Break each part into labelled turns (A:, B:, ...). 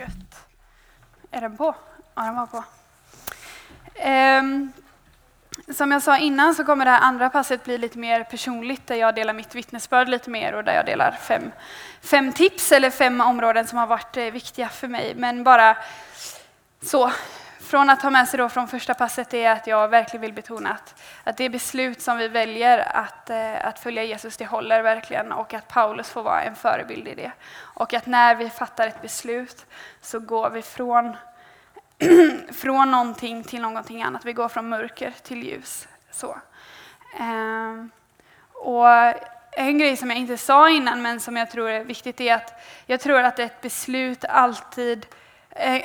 A: Gött. Är den på? Ja, den var på. Um, som jag sa innan så kommer det här andra passet bli lite mer personligt där jag delar mitt vittnesbörd lite mer och där jag delar fem, fem tips eller fem områden som har varit eh, viktiga för mig. Men bara så, från att ha med sig då från första passet är att jag verkligen vill betona att, att det beslut som vi väljer att, eh, att följa Jesus, det håller verkligen och att Paulus får vara en förebild i det. Och att när vi fattar ett beslut så går vi från, från någonting till någonting annat. Vi går från mörker till ljus. Så. Ehm, och en grej som jag inte sa innan men som jag tror är viktigt är att jag tror att ett beslut alltid eh,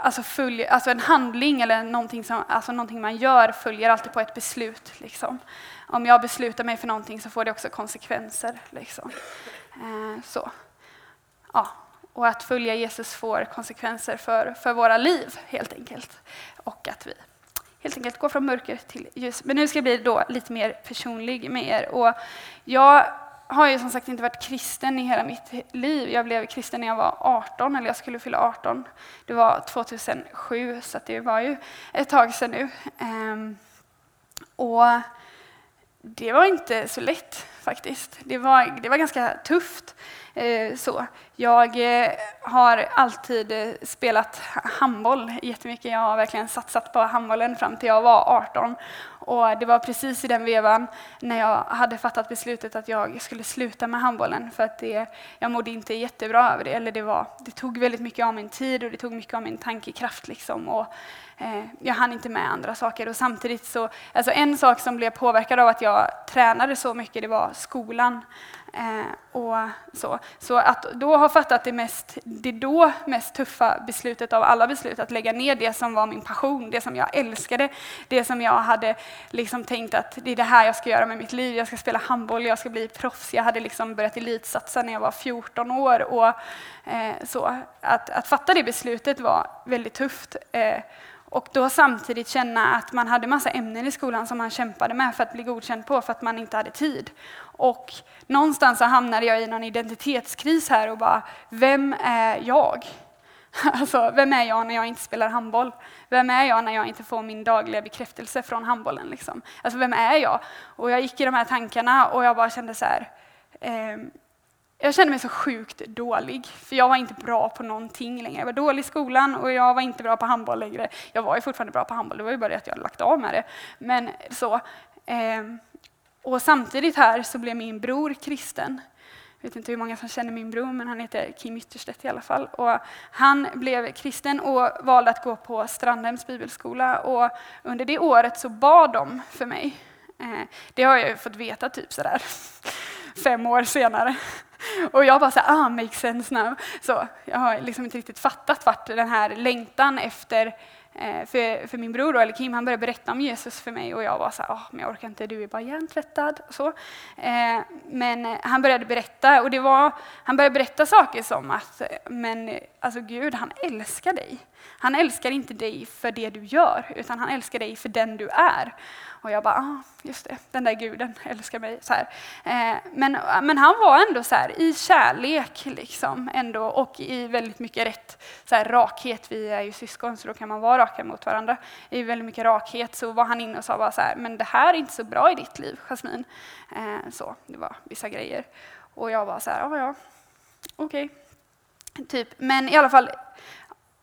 A: alltså, följer, alltså en handling eller någonting, som, alltså någonting man gör följer alltid på ett beslut. Liksom. Om jag beslutar mig för någonting så får det också konsekvenser. Liksom. Eh, så. Ja. Och att följa Jesus får konsekvenser för, för våra liv helt enkelt. Och att vi helt enkelt går från mörker till ljus. Men nu ska jag bli då lite mer personlig med er. Och jag har ju som sagt inte varit kristen i hela mitt liv. Jag blev kristen när jag var 18, eller jag skulle fylla 18. Det var 2007, så det var ju ett tag sedan nu. Ehm, och det var inte så lätt faktiskt. Det var, det var ganska tufft. Eh, så. Jag eh, har alltid eh, spelat handboll jättemycket. Jag har verkligen satsat på handbollen fram till jag var 18. Och det var precis i den vevan när jag hade fattat beslutet att jag skulle sluta med handbollen för att det, jag mådde inte jättebra över det. Eller det, var, det tog väldigt mycket av min tid och det tog mycket av min tankekraft. Liksom. Och, eh, jag hann inte med andra saker. Och samtidigt så, alltså en sak som blev påverkad av att jag tränade så mycket, det var skolan. Eh, och så. så att då ha fattat det, mest, det då mest tuffa beslutet av alla beslut, att lägga ner det som var min passion, det som jag älskade, det som jag hade liksom tänkt att det är det här jag ska göra med mitt liv, jag ska spela handboll, jag ska bli proffs. Jag hade liksom börjat elitsatsa när jag var 14 år. Och, eh, så. Att, att fatta det beslutet var väldigt tufft. Eh, och då samtidigt känna att man hade massa ämnen i skolan som man kämpade med för att bli godkänd på för att man inte hade tid. Och någonstans så hamnade jag i någon identitetskris här och bara, vem är jag? Alltså, vem är jag när jag inte spelar handboll? Vem är jag när jag inte får min dagliga bekräftelse från handbollen? Liksom? Alltså, vem är jag? Och jag gick i de här tankarna och jag bara kände så här, eh, jag kände mig så sjukt dålig, för jag var inte bra på någonting längre. Jag var dålig i skolan och jag var inte bra på handboll längre. Jag var ju fortfarande bra på handboll, det var ju bara det att jag hade lagt av med det. Men så. Eh, och samtidigt här så blev min bror kristen. Jag vet inte hur många som känner min bror, men han heter Kim Ytterstedt i alla fall. Och han blev kristen och valde att gå på Strandhems bibelskola. Och under det året så bad de för mig. Eh, det har jag ju fått veta typ sådär fem år senare. Och jag bara så ah, makes sense now. Så jag har liksom inte riktigt fattat vart den här längtan efter eh, för, för min bror, då, eller Kim, han började berätta om Jesus för mig och jag var så här, oh, men jag orkar inte, du är bara hjärntvättad. Och så. Eh, men han började berätta, och det var, han började berätta saker som att men, alltså Gud, han älskar dig. Han älskar inte dig för det du gör, utan han älskar dig för den du är. Och jag bara, ah, just det, den där guden älskar mig. Så eh, men, men han var ändå så här, i kärlek liksom, ändå, och i väldigt mycket rätt så här, rakhet. Vi är ju syskon så då kan man vara raka mot varandra. I väldigt mycket rakhet så var han inne och sa bara så här, men det här är inte så bra i ditt liv, Jasmin. Eh, så, det var vissa grejer. Och jag var så här, ah, ja, okej. Okay. Typ. Men i alla fall,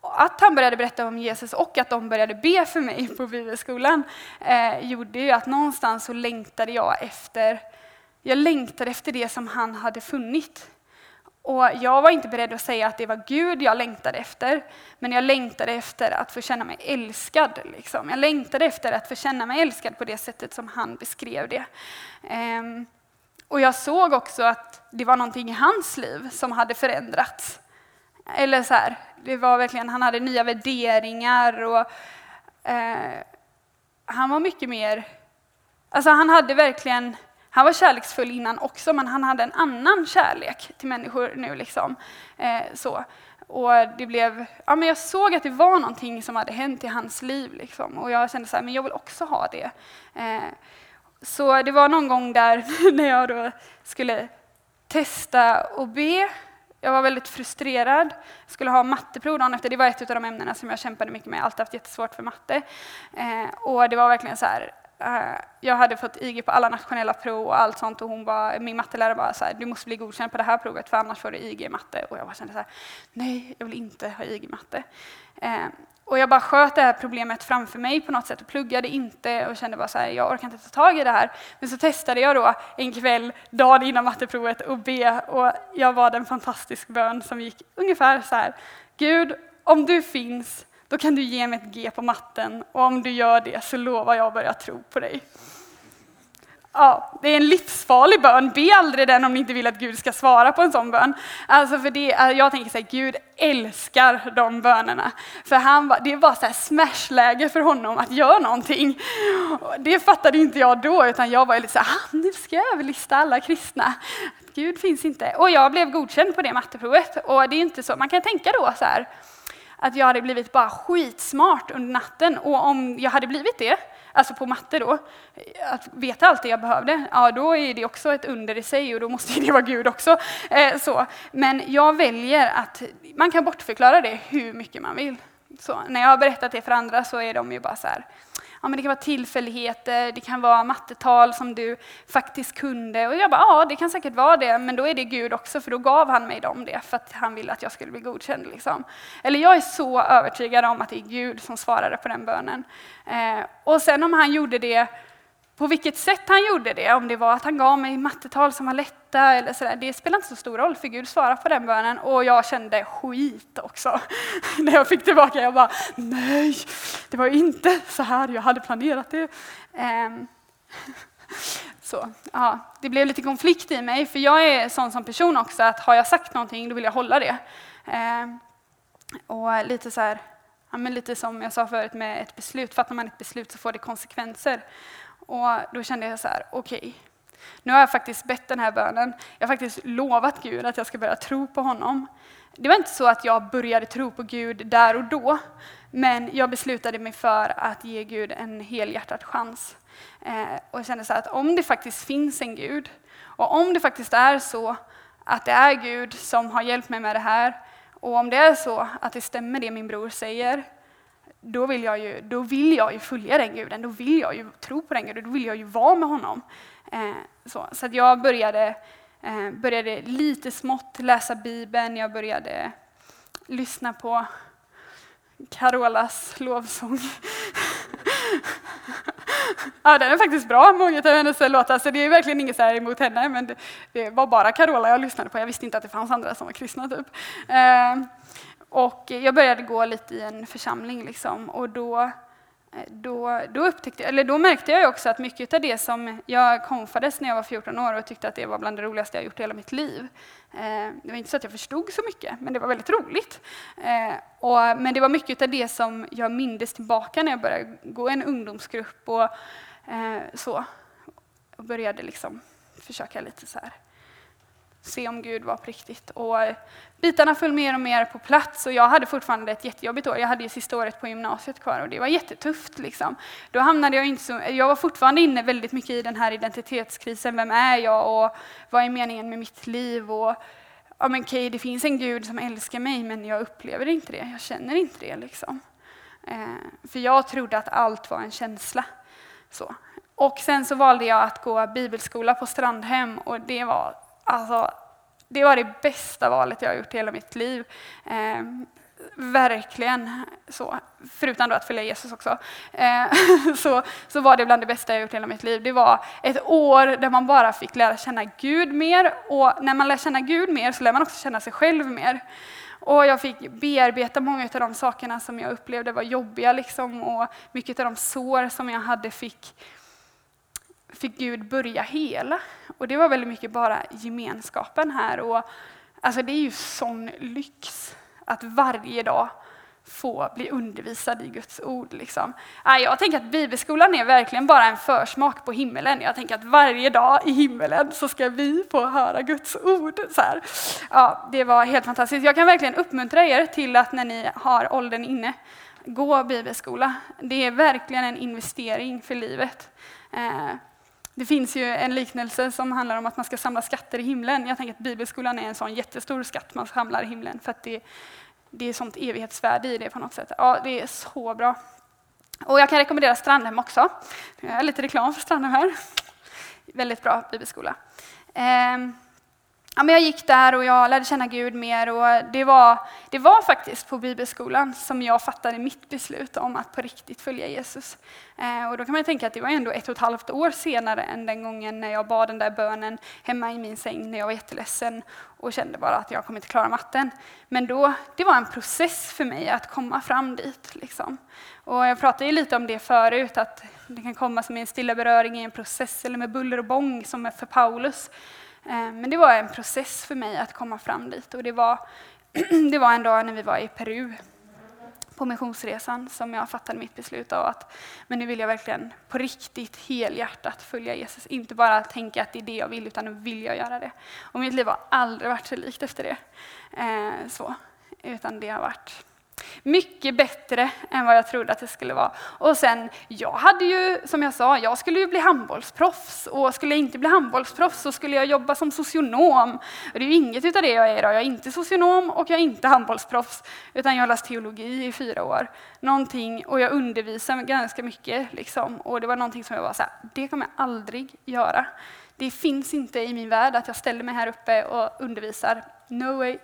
A: att han började berätta om Jesus och att de började be för mig på bibelskolan eh, gjorde ju att någonstans så längtade jag efter, jag längtade efter det som han hade funnit. Och jag var inte beredd att säga att det var Gud jag längtade efter, men jag längtade efter att få känna mig älskad. Liksom. Jag längtade efter att få känna mig älskad på det sättet som han beskrev det. Eh, och jag såg också att det var någonting i hans liv som hade förändrats. Eller så här, det var verkligen, han hade nya värderingar och eh, han var mycket mer, alltså han hade verkligen, han var kärleksfull innan också, men han hade en annan kärlek till människor nu. Liksom. Eh, så. Och det blev, ja, men jag såg att det var någonting som hade hänt i hans liv. Liksom. Och jag kände så här, men jag vill också ha det. Eh, så det var någon gång där när jag då skulle testa och be jag var väldigt frustrerad. Jag skulle ha matteprov dagen efter. Det var ett av de ämnena som jag kämpade mycket med. Jag har alltid haft jättesvårt för matte. Eh, och det var verkligen så här, eh, jag hade fått IG på alla nationella prov och allt sånt och hon bara, min mattelärare bara så här, du måste bli godkänd på det här provet för annars får du IG i matte. Och jag bara kände så här, nej, jag vill inte ha IG i matte. Eh, och jag bara sköt det här problemet framför mig på något sätt och pluggade inte och kände bara så här, jag orkar inte ta tag i det här. Men så testade jag då en kväll, dagen innan matteprovet, och be och jag bad en fantastisk bön som gick ungefär så här. Gud, om du finns, då kan du ge mig ett G på matten och om du gör det så lovar jag att börja tro på dig. Ja, det är en livsfarlig bön. Be aldrig den om ni inte vill att Gud ska svara på en sån bön. Alltså för det, jag tänker så här, Gud älskar de bönerna. För han, det var så här smashläge för honom att göra någonting. Det fattade inte jag då, utan jag var lite så här, ah, nu ska jag överlista alla kristna. Gud finns inte. Och jag blev godkänd på det matteprovet. Och det är inte så, man kan tänka då så här, att jag hade blivit bara skitsmart under natten. Och om jag hade blivit det, alltså på matte då, att veta allt det jag behövde, ja då är det också ett under i sig och då måste det vara Gud också. Eh, så. Men jag väljer att, man kan bortförklara det hur mycket man vill. Så, när jag har berättat det för andra så är de ju bara så här, ja, men det kan vara tillfälligheter, det kan vara mattetal som du faktiskt kunde. Och jag bara, ja det kan säkert vara det, men då är det Gud också, för då gav han mig dem det, för att han ville att jag skulle bli godkänd. Liksom. Eller jag är så övertygad om att det är Gud som svarade på den bönen. Eh, och sen om han gjorde det på vilket sätt han gjorde det, om det var att han gav mig mattetal som var detta eller sådär, det spelar inte så stor roll för Gud svarar på den bönen och jag kände skit också. När jag fick tillbaka, jag bara nej, det var inte så här jag hade planerat det. Um, så, ja, det blev lite konflikt i mig, för jag är sån som person också att har jag sagt någonting då vill jag hålla det. Ehm, och lite så här, ja, men lite som jag sa förut med ett beslut, fattar man ett beslut så får det konsekvenser. Och då kände jag så här, okej, okay, nu har jag faktiskt bett den här bönen. Jag har faktiskt lovat Gud att jag ska börja tro på honom. Det var inte så att jag började tro på Gud där och då, men jag beslutade mig för att ge Gud en helhjärtad chans. Eh, och jag kände så att om det faktiskt finns en Gud, och om det faktiskt är så att det är Gud som har hjälpt mig med det här, och om det är så att det stämmer det min bror säger, då vill, jag ju, då vill jag ju följa den guden, då vill jag ju tro på den guden, då vill jag ju vara med honom. Eh, så så att jag började, eh, började lite smått läsa Bibeln, jag började lyssna på Carolas lovsång. ja, den är faktiskt bra, många av hennes låtar, så det är verkligen inget så här emot henne, men det, det, var bara Carola jag lyssnade på. Jag visste inte att det fanns andra som var kristna. Typ. Eh, och jag började gå lite i en församling liksom, och då, eh, då, då, upptäckte, eller då märkte jag också att mycket av det som jag konfades när jag var 14 år och tyckte att det var bland det roligaste jag gjort i hela mitt liv. Eh, det var inte så att jag förstod så mycket, men det var väldigt roligt. Eh, och, men det var mycket av det som jag mindes tillbaka när jag började gå i en ungdomsgrupp och så. Och började liksom försöka lite så här se om Gud var på riktigt. Och eh, bitarna föll mer och mer på plats och jag hade fortfarande ett jättejobbigt år. Jag hade ju sista året på gymnasiet kvar och det var jättetufft. Liksom. Då hamnade jag inte så, jag var fortfarande inne väldigt mycket i den här identitetskrisen. Vem är jag och vad är meningen med mitt liv? Och, ja, men okej, det finns en Gud som älskar mig men jag upplever inte det. Jag känner inte det. Liksom. Eh, för jag trodde att allt var en känsla. Så. Och sen så valde jag att gå bibelskola på Strandhem och det var Alltså, det var det bästa valet jag har gjort i hela mitt liv. Eh, verkligen så. Förutom då att följa Jesus också. Eh, så, så var det bland det bästa jag gjort i hela mitt liv. Det var ett år där man bara fick lära känna Gud mer. Och när man lär känna Gud mer så lär man också känna sig själv mer. Och jag fick bearbeta många av de sakerna som jag upplevde var jobbiga. Liksom, och mycket av de sår som jag hade fick fick Gud börja hela. Och det var väldigt mycket bara gemenskapen här. Och, alltså det är ju sån lyx att varje dag få bli undervisad i Guds ord. Liksom. Jag tänker att bibelskolan är verkligen bara en försmak på himmelen. Jag tänker att varje dag i himmelen så ska vi få höra Guds ord. Så här. Ja, det var helt fantastiskt. Jag kan verkligen uppmuntra er till att när ni har åldern inne, gå bibelskola. Det är verkligen en investering för livet. Eh, det finns ju en liknelse som handlar om att man ska samla skatter i himlen. Jag tänker att bibelskolan är en sån jättestor skatt man samlar i himlen för att det, det är sånt evighetsvärde i det på något sätt. Ja, det är så bra. Och jag kan rekommendera Strandhem också. Jag har lite reklam för Strandhem här. Väldigt bra bibelskola. Ehm ja, men jag gick där och jag lärde känna Gud mer och det var, det var faktiskt på bibelskolan som jag fattade mitt beslut om att på riktigt följa Jesus. Eh, och då kan man tänka att det var ändå ett och ett halvt år senare än den gången när jag bad den där bönen hemma i min säng när jag var jätteledsen och kände bara att jag kommer inte klara matten. Men då, det var en process för mig att komma fram dit. Liksom. Och jag pratade ju lite om det förut, att det kan komma som en stilla beröring i en process eller med buller och bång som för Paulus. Eh, men det var en process för mig att komma fram dit och det var, det var en dag när vi var i Peru på missionsresan som jag fattade mitt beslut av att men nu vill jag verkligen på riktigt helhjärtat följa Jesus. Inte bara tänka att det är det jag vill utan nu vill jag göra det. Och mitt liv har aldrig varit så likt efter det. Eh, så. Utan det har varit mycket bättre än vad jag trodde att det skulle vara. Och sen, jag hade ju, som jag sa, jag skulle ju bli handbollsproffs. Och skulle jag inte bli handbollsproffs så skulle jag jobba som socionom. Och det är ju inget utav det jag är idag. Jag är inte socionom och jag är inte handbollsproffs. Utan jag har läst teologi i fyra år. Någonting, och jag undervisar ganska mycket. Liksom. Och det var någonting som jag var så här, det kommer jag aldrig göra. Det finns inte i min värld att jag ställer mig här uppe och undervisar. No way,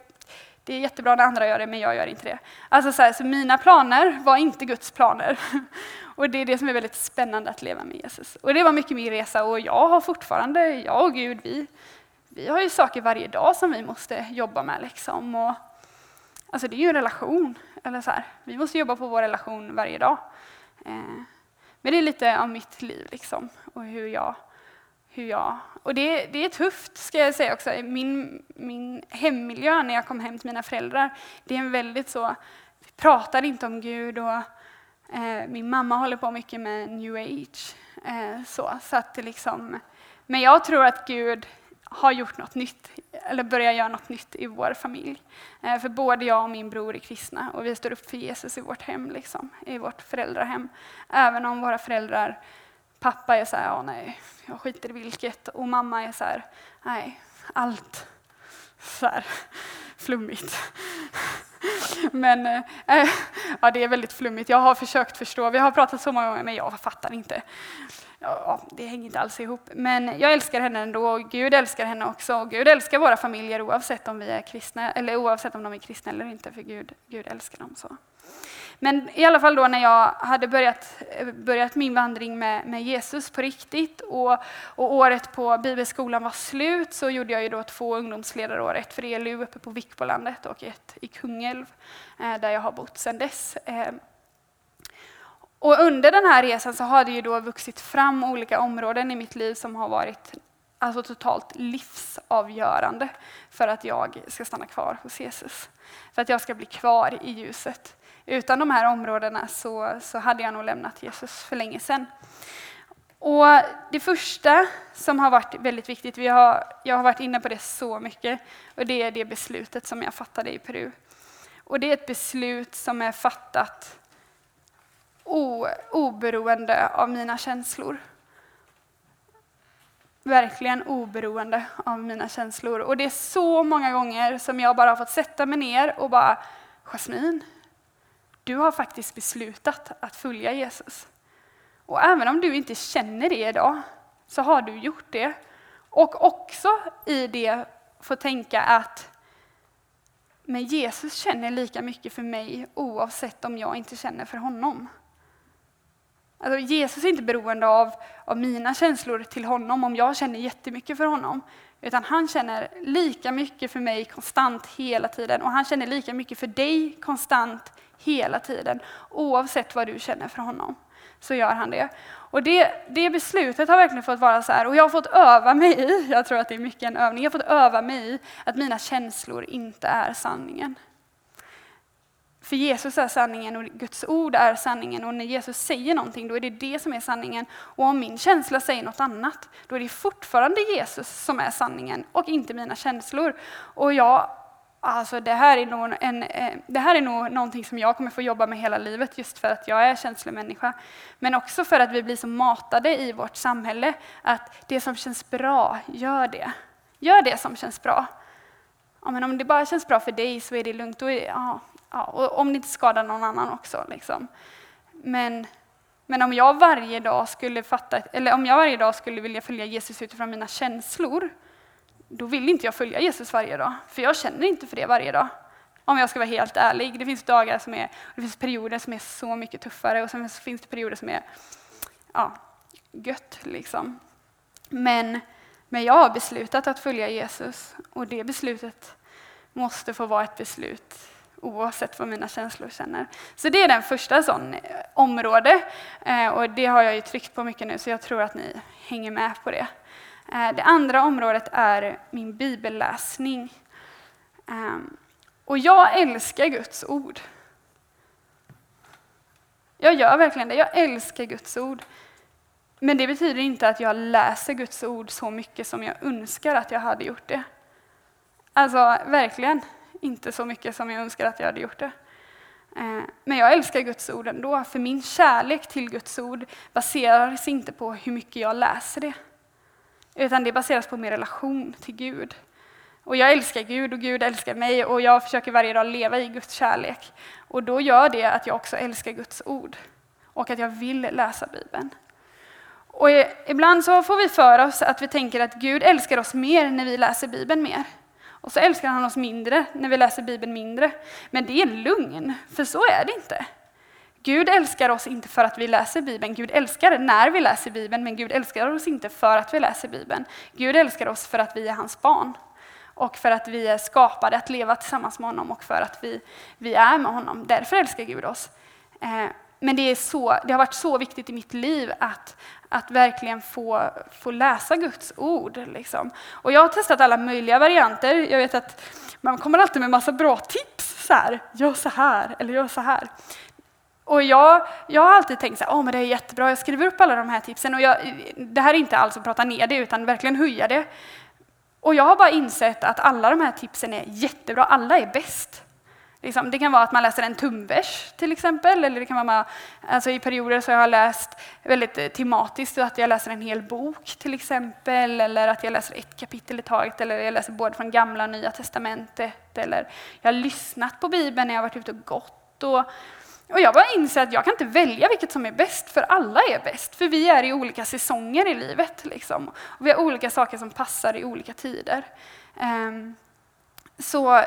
A: det är jättebra när andra gör det, men jag gör inte det. Alltså så, här, så mina planer var inte Guds planer. Och det är det som är väldigt spännande att leva med Jesus. Och det var mycket min resa och jag har fortfarande, jag och Gud, vi, vi har ju saker varje dag som vi måste jobba med. Liksom. Och, alltså det är ju en relation. Eller så här, vi måste jobba på vår relation varje dag. Eh, men det är lite av mitt liv liksom, och hur jag hur jag... Och det, det är tufft, ska jag säga också. Min, min hemmiljö när jag kom hem till mina föräldrar, det är en väldigt så... Vi pratar inte om Gud och eh, min mamma håller på mycket med new age. Eh, så, så att det liksom, men jag tror att Gud har gjort något nytt, eller börjar göra något nytt i vår familj. Eh, för både jag och min bror är kristna och vi står upp för Jesus i vårt hem, liksom, i vårt föräldrahem. Även om våra föräldrar Pappa är så här, ja nej, jag skiter i vilket. Och mamma är så här, nej, allt. Så här, flummigt. Men äh, ja, det är väldigt flummigt. Jag har försökt förstå. Vi har pratat så många gånger, men jag fattar inte. Ja, det hänger inte alls ihop. Men jag älskar henne ändå och Gud älskar henne också. Och Gud älskar våra familjer oavsett om vi är kristna eller oavsett om de är kristna eller inte, för Gud, Gud älskar dem så. Men i alla fall då när jag hade börjat, börjat min vandring med, med Jesus på riktigt och, och, året på bibelskolan var slut så gjorde jag ju då två ungdomsledarår, ett för ELU uppe på Vikbolandet och ett i Kungälv eh, där jag har bott sedan dess. Eh, och under den här resan så har det ju då vuxit fram olika områden i mitt liv som har varit alltså totalt livsavgörande för att jag ska stanna kvar hos Jesus. För att jag ska bli kvar i ljuset. Utan de här områdena så, så hade jag nog lämnat Jesus för länge sedan. Och det första som har varit väldigt viktigt, vi har, jag har varit inne på det så mycket, och det är det beslutet som jag fattade i Peru. Och det är ett beslut som är fattat o, oberoende av mina känslor. Verkligen oberoende av mina känslor. Och det är så många gånger som jag bara har fått sätta mig ner och bara, Jasmin, du har faktiskt beslutat att följa Jesus. Och även om du inte känner det idag, så har du gjort det. Och också i det få tänka att men Jesus känner lika mycket för mig oavsett om jag inte känner för honom. Alltså Jesus är inte beroende av, av mina känslor till honom om jag känner jättemycket för honom. Utan han känner lika mycket för mig konstant hela tiden och han känner lika mycket för dig konstant hela tiden. Oavsett vad du känner för honom så gör han det. Och det, det beslutet har verkligen fått vara så här, och jag har fått öva mig i, jag tror att det är mycket en övning, jag har fått öva mig i att mina känslor inte är sanningen. För Jesus är sanningen och Guds ord är sanningen och när Jesus säger någonting då är det det som är sanningen. Och om min känsla säger något annat då är det fortfarande Jesus som är sanningen och inte mina känslor. Och jag alltså det här, är nog en, eh, det här är nog någonting som jag kommer få jobba med hela livet just för att jag är känslomänniska. Men också för att vi blir så matade i vårt samhälle att det som känns bra, gör det. Gör det som känns bra. Ja, men om det bara känns bra för dig så är det lugnt. Då är, ja, ja, och om det inte skadar någon annan också. Liksom. Men, men om jag varje dag skulle fatta, eller om jag varje dag skulle vilja följa Jesus utifrån mina känslor, då vill inte jag följa Jesus varje dag. För jag känner inte för det varje dag. Om jag ska vara helt ärlig. Det finns dagar som är, det finns perioder som är så mycket tuffare och sen finns det perioder som är ja, gött. Liksom. Men, men jag har beslutat att följa Jesus och det beslutet måste få vara ett beslut oavsett vad mina känslor känner. Så det är den första sån eh, område eh, och det har jag ju tryckt på mycket nu så jag tror att ni hänger med på det. Eh, det andra området är min bibelläsning. Ehm, och jag älskar Guds ord. Jag gör verkligen det. Jag älskar Guds ord. Men det betyder inte att jag läser Guds ord så mycket som jag önskar att jag hade gjort det. Alltså verkligen inte så mycket som jag önskar att jag hade gjort det. Eh, men jag älskar Guds ord ändå, för min kärlek till Guds ord baseras inte på hur mycket jag läser det. Utan det baseras på min relation till Gud. Och jag älskar Gud och Gud älskar mig och jag försöker varje dag leva i Guds kärlek. Och då gör det att jag också älskar Guds ord och att jag vill läsa Bibeln. Och ibland så får vi för oss att vi tänker att Gud älskar oss mer när vi läser Bibeln mer. Och så älskar han oss mindre när vi läser Bibeln mindre. Men det är lugn, för så är det inte. Gud älskar oss inte för att vi läser Bibeln. Gud älskar när vi läser Bibeln, men Gud älskar oss inte för att vi läser Bibeln. Gud älskar oss för att vi är hans barn och för att vi är skapade att leva tillsammans med honom och för att vi, vi är med honom. Därför älskar Gud oss. Eh, men det, är så, det har varit så viktigt i mitt liv att, att verkligen få, få läsa Guds ord. Liksom. Och jag har testat alla möjliga varianter. Jag vet att man kommer alltid med massa bra tips. Så här, gör så här eller gör så här. Och jag, jag har alltid tänkt att oh, det är jättebra, jag skriver upp alla de här tipsen. Och jag, det här är inte alls att prata ner det, utan verkligen höja det. Och jag har bara insett att alla de här tipsen är jättebra, alla är bäst. Liksom, det kan vara att man läser en tumvers till exempel, eller det kan vara alltså i perioder så har jag läst väldigt eh, tematiskt, att jag läser en hel bok till exempel, eller att jag läser ett kapitel i taget, eller jag läser både från gamla och nya testamentet, eller jag har lyssnat på Bibeln när jag varit ute och gått. Och, och jag bara inser att jag kan inte välja vilket som är bäst, för alla är bäst. För vi är i olika säsonger i livet. Liksom. Och vi har olika saker som passar i olika tider. Um, så,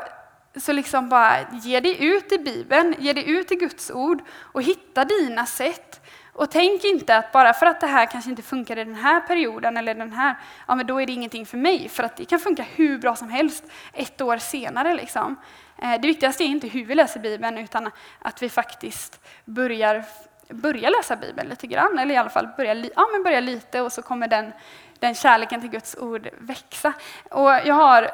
A: så liksom bara ge dig ut i Bibeln, ge dig ut i Guds ord och hitta dina sätt. Och tänk inte att bara för att det här kanske inte funkar i den här perioden eller den här, ja men då är det ingenting för mig. För att det kan funka hur bra som helst ett år senare. Liksom. Eh, det viktigaste är inte hur vi läser Bibeln utan att vi faktiskt börjar, börjar läsa Bibeln lite grann. Eller i alla fall börjar ja, men börja lite och så kommer den, den kärleken till Guds ord växa. Och jag har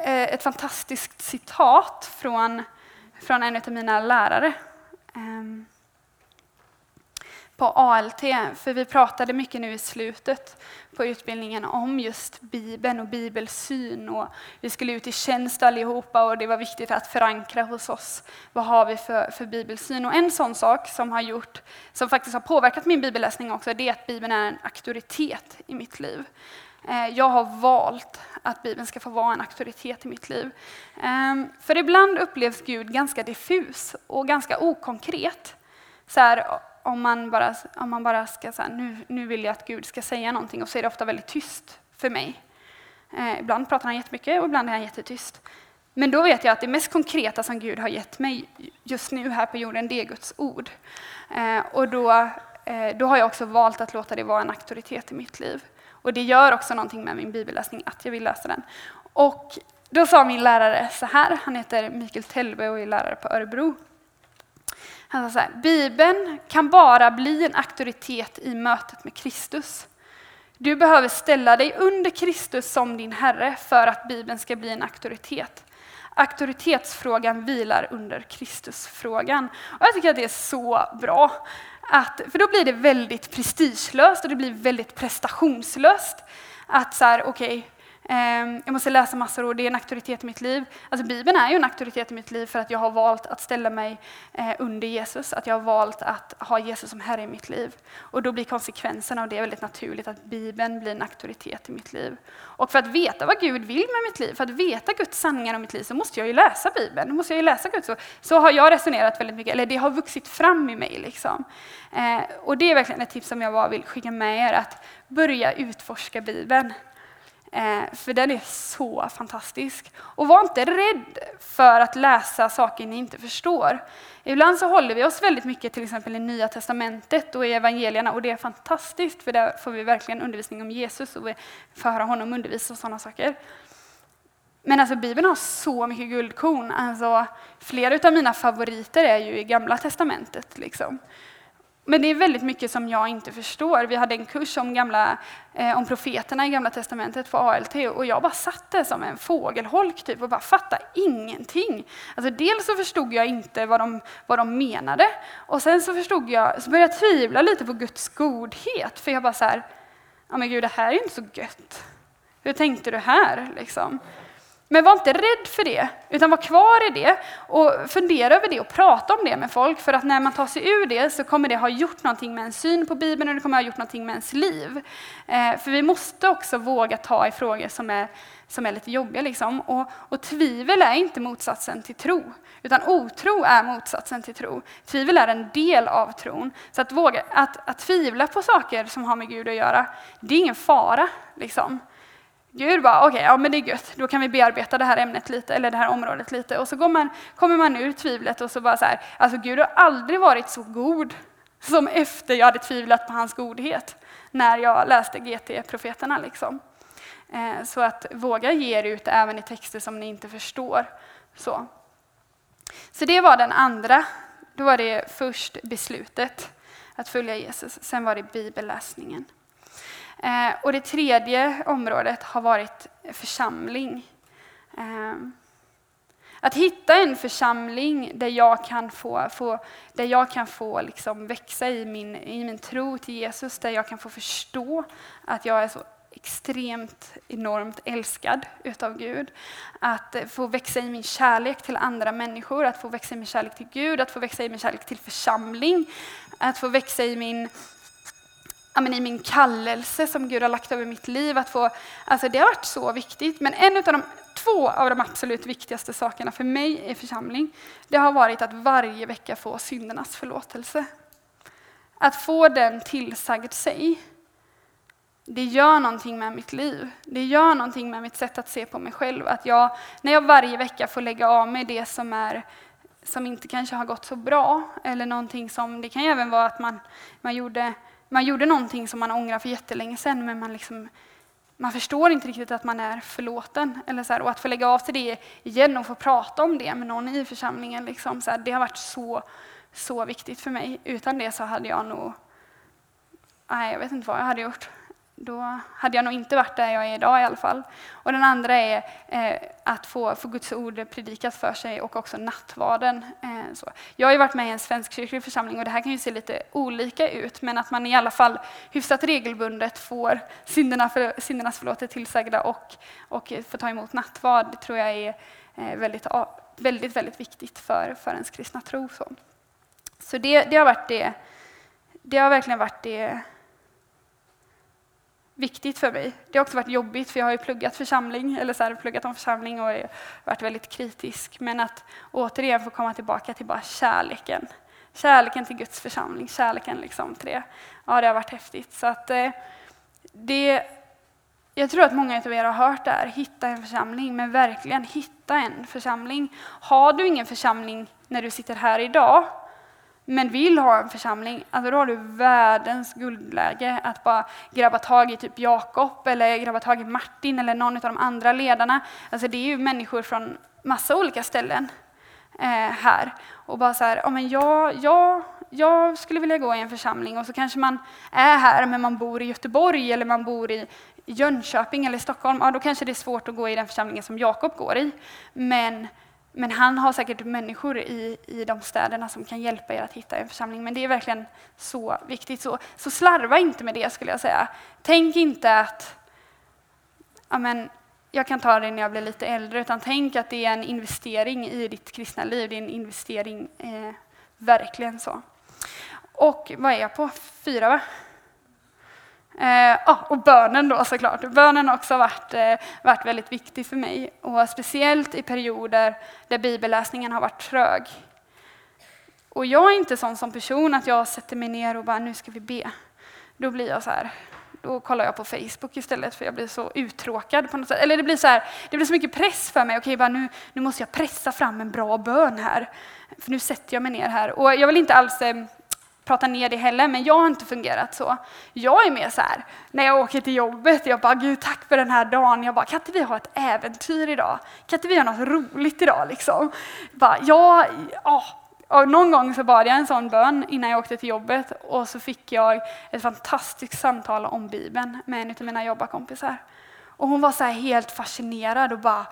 A: Eh, ett fantastiskt citat från, från en av mina lärare. Ehm, på ALT, för vi pratade mycket nu i slutet på utbildningen om just Bibeln och bibelsyn. Och vi skulle ut i tjänst allihopa och det var viktigt att förankra hos oss. Vad har vi för, för bibelsyn? Och en sån sak som har gjort, som faktiskt har påverkat min bibelläsning också, det är att Bibeln är en auktoritet i mitt liv. Eh, jag har valt att Bibeln ska få vara en auktoritet i mitt liv. Ehm, för ibland upplevs Gud ganska diffus och ganska okonkret. Så här, om man bara, om man bara ska säga nu, nu vill jag att Gud ska säga någonting och så är det ofta väldigt tyst för mig. Eh, ibland pratar han jättemycket och ibland är han jättetyst. Men då vet jag att det mest konkreta som Gud har gett mig just nu här på jorden, det är Guds ord. Eh, och då, då har jag också valt att låta det vara en auktoritet i mitt liv. Och det gör också någonting med min bibelläsning, att jag vill läsa den. Och då sa min lärare så här, han heter Mikael Tellbe och är lärare på Örebro. Han sa så här, Bibeln kan bara bli en auktoritet i mötet med Kristus. Du behöver ställa dig under Kristus som din Herre för att Bibeln ska bli en auktoritet. Auktoritetsfrågan vilar under Kristusfrågan. Och jag tycker att det är så bra. Att, för då blir det väldigt prestigelöst och det blir väldigt prestationslöst. Att så här, okej, okay, Ehm, jag måste läsa massor och det är en auktoritet i mitt liv. Alltså Bibeln är ju en auktoritet i mitt liv för att jag har valt att ställa mig eh, under Jesus, att jag har valt att ha Jesus som Herre i mitt liv. Och då blir konsekvensen av det väldigt naturligt att Bibeln blir en auktoritet i mitt liv. Och för att veta vad Gud vill med mitt liv, för att veta Guds sanningar om mitt liv så måste jag ju läsa Bibeln. Då måste jag ju läsa Guds ord. Så har jag resonerat väldigt mycket, eller det har vuxit fram i mig. Liksom. Eh, och det är verkligen ett tips som jag bara vill skicka med er, att börja utforska Bibeln. Eh, för den är så fantastisk. Och var inte rädd för att läsa saker ni inte förstår. Ibland så håller vi oss väldigt mycket till exempel i Nya Testamentet och i evangelierna och det är fantastiskt för där får vi verkligen undervisning om Jesus och vi får höra honom undervisa och sådana saker. Men alltså Bibeln har så mycket guldkorn. Alltså, flera av mina favoriter är ju i Gamla Testamentet. Liksom. Men det är väldigt mycket som jag inte förstår. Vi hade en kurs om, gamla, eh, om profeterna i Gamla Testamentet på ALT och jag bara satt där som en fågelholk typ och bara fattade ingenting. Alltså dels så förstod jag inte vad de, vad de menade och sen så förstod jag, så började jag tvivla lite på Guds godhet för jag bara så här, ja men gud det här är inte så gött. Hur tänkte du här liksom? Men var inte rädd för det, utan var kvar i det och fundera över det och prata om det med folk. För att när man tar sig ur det så kommer det ha gjort någonting med en syn på Bibeln och det kommer ha gjort någonting med ens liv. Eh, för vi måste också våga ta i frågor som är, som är lite jobbiga. Liksom. Och, och tvivel är inte motsatsen till tro, utan otro är motsatsen till tro. Tvivel är en del av tron. Så att, våga, att, att tvivla på saker som har med Gud att göra, det är ingen fara. Liksom. Gud bara, okej, okay, ja men det är gött, då kan vi bearbeta det här ämnet lite, eller det här området lite. Och så går man, kommer man ur tvivlet och så bara så här, alltså Gud har aldrig varit så god som efter jag hade tvivlat på hans godhet, när jag läste GT-profeterna. Liksom. Eh, så att våga ge er ut även i texter som ni inte förstår. Så. så det var den andra, då var det först beslutet att följa Jesus, sen var det bibelläsningen. Eh, och det tredje området har varit församling. Eh, att hitta en församling där jag kan få, få, där jag kan få liksom växa i min, i min tro till Jesus, där jag kan få förstå att jag är så extremt, enormt älskad utav Gud. Att eh, få växa i min kärlek till andra människor, att få växa i min kärlek till Gud, att få växa i min kärlek till församling, att få växa i min men i min kallelse som Gud har lagt över mitt liv. Att få, alltså det har varit så viktigt. Men en av de två av de absolut viktigaste sakerna för mig i församling, det har varit att varje vecka få syndernas förlåtelse. Att få den tillsagd sig, det gör någonting med mitt liv. Det gör någonting med mitt sätt att se på mig själv. Att jag, när jag varje vecka får lägga av mig det som är som inte kanske har gått så bra, eller någonting som, det kan ju även vara att man, man gjorde man gjorde någonting som man ångrar för jättelänge sedan, men man, liksom, man förstår inte riktigt att man är förlåten. Eller så här, och att få lägga av sig det igen och få prata om det med någon i församlingen, liksom, så här, det har varit så, så viktigt för mig. Utan det så hade jag nog... Nej, jag vet inte vad jag hade gjort då hade jag nog inte varit där jag är idag i alla fall. Och den andra är eh, att få, få Guds ord predikat för sig och också nattvarden. Eh, så. Jag har ju varit med i en svenskkyrklig församling och det här kan ju se lite olika ut, men att man i alla fall hyfsat regelbundet får synderna för, syndernas förlåtelse tillsagda och, och får ta emot nattvard, det tror jag är eh, väldigt, väldigt, väldigt viktigt för, för ens kristna tro. Så, så det, det har varit det, det har verkligen varit det viktigt för mig. Det har också varit jobbigt, för jag har ju pluggat församling, eller så här, pluggat om församling och varit väldigt kritisk. Men att återigen få komma tillbaka till bara kärleken. Kärleken till Guds församling, kärleken liksom till det. Ja, det har varit häftigt. Så att, eh, det, jag tror att många av er har hört det här, hitta en församling, men verkligen hitta en församling. Har du ingen församling när du sitter här idag, men vill ha en församling, alltså då har du världens guldläge att bara grabba tag i typ Jakob eller grabba tag i Martin eller någon av de andra ledarna. Alltså det är ju människor från massa olika ställen eh, här. Och bara så här, ja, men jag, jag, jag skulle vilja gå i en församling och så kanske man är här men man bor i Göteborg eller man bor i Jönköping eller Stockholm. Ja, då kanske det är svårt att gå i den församlingen som Jakob går i. Men men han har säkert människor i, i de städerna som kan hjälpa er att hitta en församling. Men det är verkligen så viktigt. Så, så slarva inte med det skulle jag säga. Tänk inte att amen, jag kan ta det när jag blir lite äldre, utan tänk att det är en investering i ditt kristna liv. Det är en investering, eh, verkligen så. Och vad är jag på? Fyra, va? Eh, ah, och bönen då såklart. Bönen har också varit, eh, varit väldigt viktig för mig. Och speciellt i perioder där bibelläsningen har varit trög. Och jag är inte sån som person att jag sätter mig ner och bara, nu ska vi be. Då blir jag så här, då kollar jag på Facebook istället för jag blir så uttråkad på något sätt. Eller det blir så här, det blir så mycket press för mig. Okej, bara nu, nu måste jag pressa fram en bra bön här. För nu sätter jag mig ner här. Och jag vill inte alls eh, prata ner det heller, men jag har inte fungerat så. Jag är mer så här, när jag åker till jobbet, jag bara Gud tack för den här dagen. Jag bara, kan inte vi ha ett äventyr idag? Kan inte vi göra något roligt idag liksom? Bara, ja, ja. Och någon gång så bad jag en sån bön innan jag åkte till jobbet och så fick jag ett fantastiskt samtal om Bibeln med en av mina jobbarkompisar. Och hon var så helt fascinerad och bara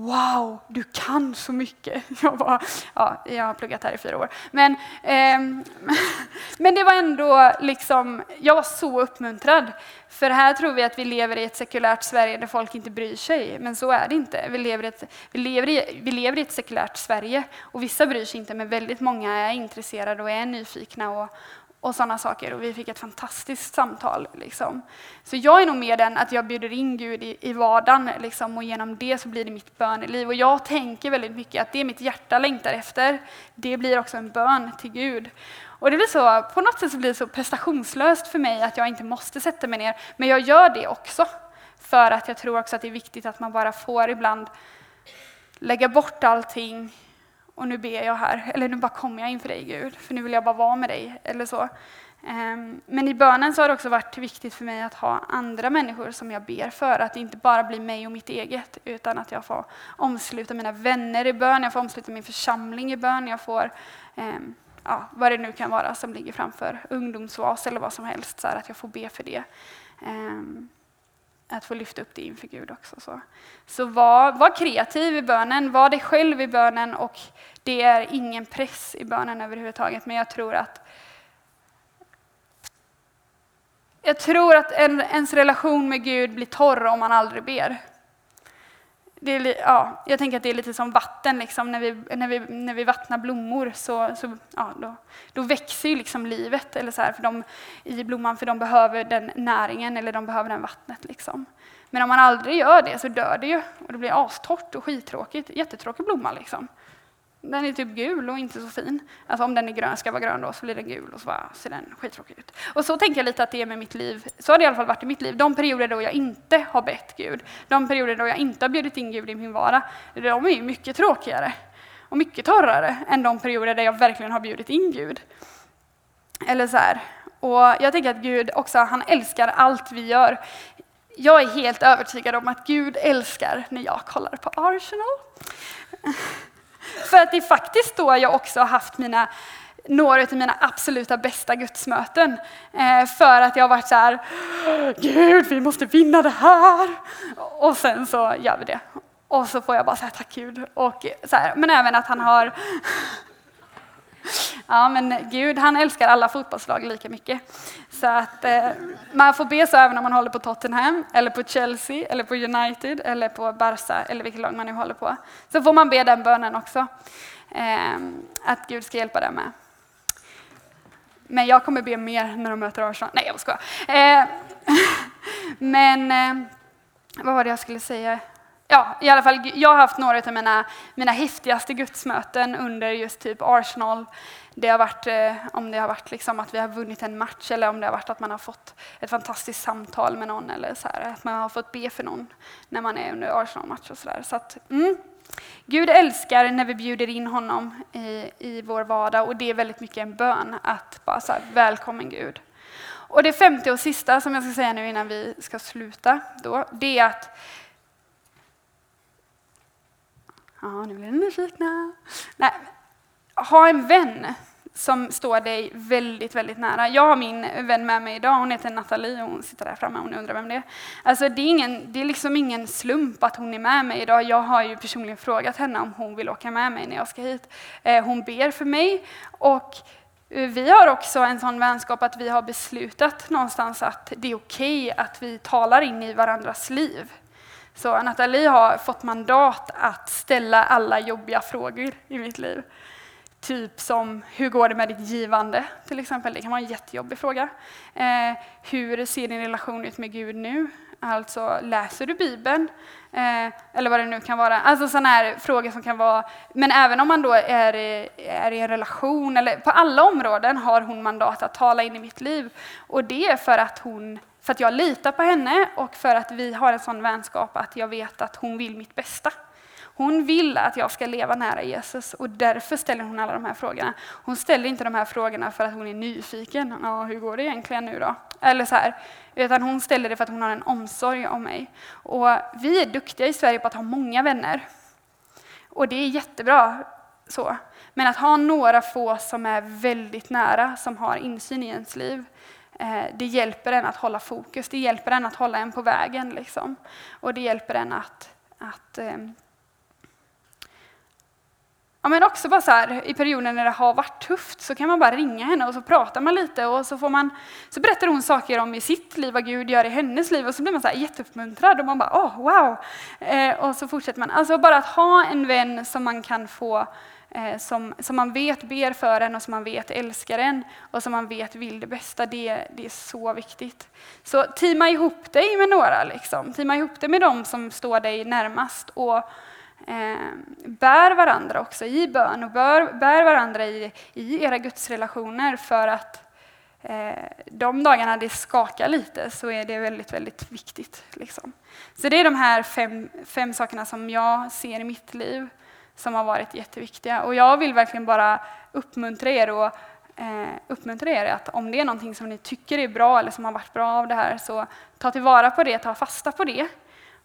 A: Wow, du kan så mycket! Jag, bara, ja, jag har pluggat här i fyra år. Men, eh, men det var ändå liksom, jag var så uppmuntrad. För här tror vi att vi lever i ett sekulärt Sverige där folk inte bryr sig, men så är det inte. Vi lever, i ett, vi lever, i, vi lever i ett sekulärt Sverige och vissa bryr sig inte, men väldigt många är intresserade och är nyfikna och, och sådana saker. Och vi fick ett fantastiskt samtal. Liksom. Så jag är nog mer den att jag bjuder in Gud i, i vardagen liksom, och genom det så blir det mitt böneliv. Och jag tänker väldigt mycket att det mitt hjärta längtar efter, det blir också en bön till Gud. Och det blir så, på något sätt så blir det så prestationslöst för mig att jag inte måste sätta mig ner. Men jag gör det också. För att jag tror också att det är viktigt att man bara får ibland lägga bort allting och nu ber jag här, eller nu bara kommer jag inför dig Gud, för nu vill jag bara vara med dig. Eller så. Ehm, men i bönen så har det också varit viktigt för mig att ha andra människor som jag ber för, att det inte bara blir mig och mitt eget, utan att jag får omsluta mina vänner i bön, jag får omsluta min församling i bön, jag får ehm, ja, vad det nu kan vara som ligger framför ungdomsvas eller vad som helst, så att jag får be för det. Ehm, att få lyfta upp det inför Gud också. Så, så var, var kreativ i bönen, var dig själv i bönen och det är ingen press i bönen överhuvudtaget. Men jag tror att jag tror att en, ens relation med Gud blir torr om man aldrig ber är, ja, jag tänker att det är lite som vatten. Liksom. När, vi, när, vi, när vi vattnar blommor så, så ja, då, då växer ju liksom livet eller så här, för de, i blomman, för de behöver den näringen eller de behöver den vattnet. Liksom. Men om man aldrig gör det så dör det ju och det blir astort och skittråkigt. Jättetråkig blomma. Liksom. Den är typ gul och inte så fin. Alltså om den är grön, ska vara grön då, så blir den gul och så bara, ser den skittråkig ut. Och så tänker jag lite att det är med mitt liv. Så har det i alla fall varit i mitt liv. De perioder då jag inte har bett Gud, de perioder då jag inte har bjudit in Gud i min vardag, de är ju mycket tråkigare och mycket torrare än de perioder där jag verkligen har bjudit in Gud. Eller så här. Och jag tänker att Gud också, han älskar allt vi gör. Jag är helt övertygad om att Gud älskar när jag kollar på Arsenal. För att det är faktiskt då jag också har haft mina några av mina absoluta bästa gudsmöten. Eh, för att jag har varit så här, Gud vi måste vinna det här! Och sen så gör vi det. Och så får jag bara säga tack Gud. Och så här, men även att han har Ja, men Gud han älskar alla fotbollslag lika mycket. Så att eh, man får be så även om man håller på Tottenham, eller på Chelsea, eller på United, eller på Barca, eller vilket lag man nu håller på. Så får man be den bönen också. Eh, att Gud ska hjälpa dig med. Men jag kommer be mer när de möter Arsenal. Nej, jag skojar. Eh, men eh, vad var det jag skulle säga? ja, i alla fall, jag har haft några av mina, mina häftigaste gudsmöten under just typ Arsenal. Det har varit, eh, om det har varit liksom att vi har vunnit en match eller om det har varit att man har fått ett fantastiskt samtal med någon eller så här, att man har fått be för någon när man är under Arsenal-match och sådär. Så att, mm. Gud älskar när vi bjuder in honom i, i vår vardag och det är väldigt mycket en bön att bara så här, välkommen Gud. Och det femte och sista som jag ska säga nu innan vi ska sluta, då, det är att Ja, nu blir ni nyfikna. Nej, ha en vän som står dig väldigt, väldigt nära. Jag har min vän med mig idag, hon heter Nathalie och hon sitter där framme och ni undrar vem det är. Alltså det är, ingen, det är liksom ingen slump att hon är med mig idag. Jag har ju personligen frågat henne om hon vill åka med mig när jag ska hit. Eh, hon ber för mig och eh, vi har också en sån vänskap att vi har beslutat någonstans att det är okej okay att vi talar in i varandras liv. Så Nathalie har fått mandat att ställa alla jobbiga frågor i mitt liv. Typ som, hur går det med ditt givande? Till exempel, det kan vara en jättejobbig fråga. Eh, hur ser din relation ut med Gud nu? Alltså, läser du Bibeln? Eh, eller vad det nu kan vara. Alltså sådana här frågor som kan vara... Men även om man då är, är i en relation, eller på alla områden har hon mandat att tala in i mitt liv. Och det är för att, hon, för att jag litar på henne och för att vi har en sån vänskap att jag vet att hon vill mitt bästa. Hon vill att jag ska leva nära Jesus och därför ställer hon alla de här frågorna. Hon ställer inte de här frågorna för att hon är nyfiken. Ja, hur går det egentligen nu då? Eller så här. Utan hon ställer det för att hon har en omsorg om mig. Och vi är duktiga i Sverige på att ha många vänner. Och det är jättebra. så. Men att ha några få som är väldigt nära, som har insyn i ens liv, eh, det hjälper en att hålla fokus, det hjälper en att hålla en på vägen. Liksom. Och det hjälper en att, att eh, Ja, men också bara så här, i perioder när det har varit tufft så kan man bara ringa henne och så pratar man lite och så, får man, så berättar hon saker om i sitt liv, vad Gud gör i hennes liv och så blir man så här jätteuppmuntrad och man bara åh, oh, wow! Eh, och så fortsätter man. Alltså bara att ha en vän som man kan få eh, som, som man vet ber för en och som man vet älskar en och som man vet vill det bästa, det, det är så viktigt. Så teama ihop dig med några, liksom. teama ihop dig med dem som står dig närmast. Och, Eh, bär varandra också i bön och bär, bär varandra i, i era gudsrelationer för att eh, de dagarna det skakar lite så är det väldigt, väldigt viktigt. Liksom. Så det är de här fem, fem sakerna som jag ser i mitt liv som har varit jätteviktiga. Och jag vill verkligen bara uppmuntra er och eh, uppmuntra er att om det är någonting som ni tycker är bra eller som har varit bra av det här så ta tillvara på det, ta fasta på det.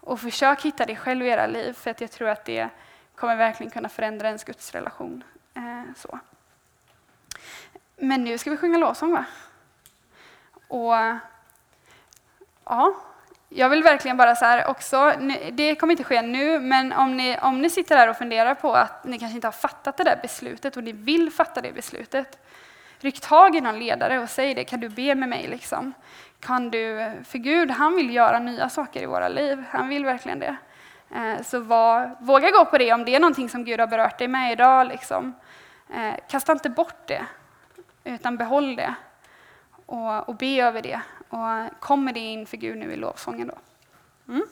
A: Och försök hitta det själv i era liv, för att jag tror att det kommer verkligen kunna förändra ens gudsrelation. Eh, så. Men nu ska vi sjunga lovsång, va? Och ja, jag vill verkligen bara så här också, det kommer inte ske nu, men om ni, om ni sitter där och funderar på att ni kanske inte har fattat det där beslutet och ni vill fatta det beslutet, ryck tag i någon ledare och säg det, kan du be med mig? Liksom? Kan du, för Gud, han vill göra nya saker i våra liv. Han vill verkligen det. Eh, så var, våga gå på det om det är någonting som Gud har berört dig med idag. Liksom. Eh, kasta inte bort det, utan behåll det och, och be över det. Och kom med det inför Gud nu i lovsången. Då. Mm.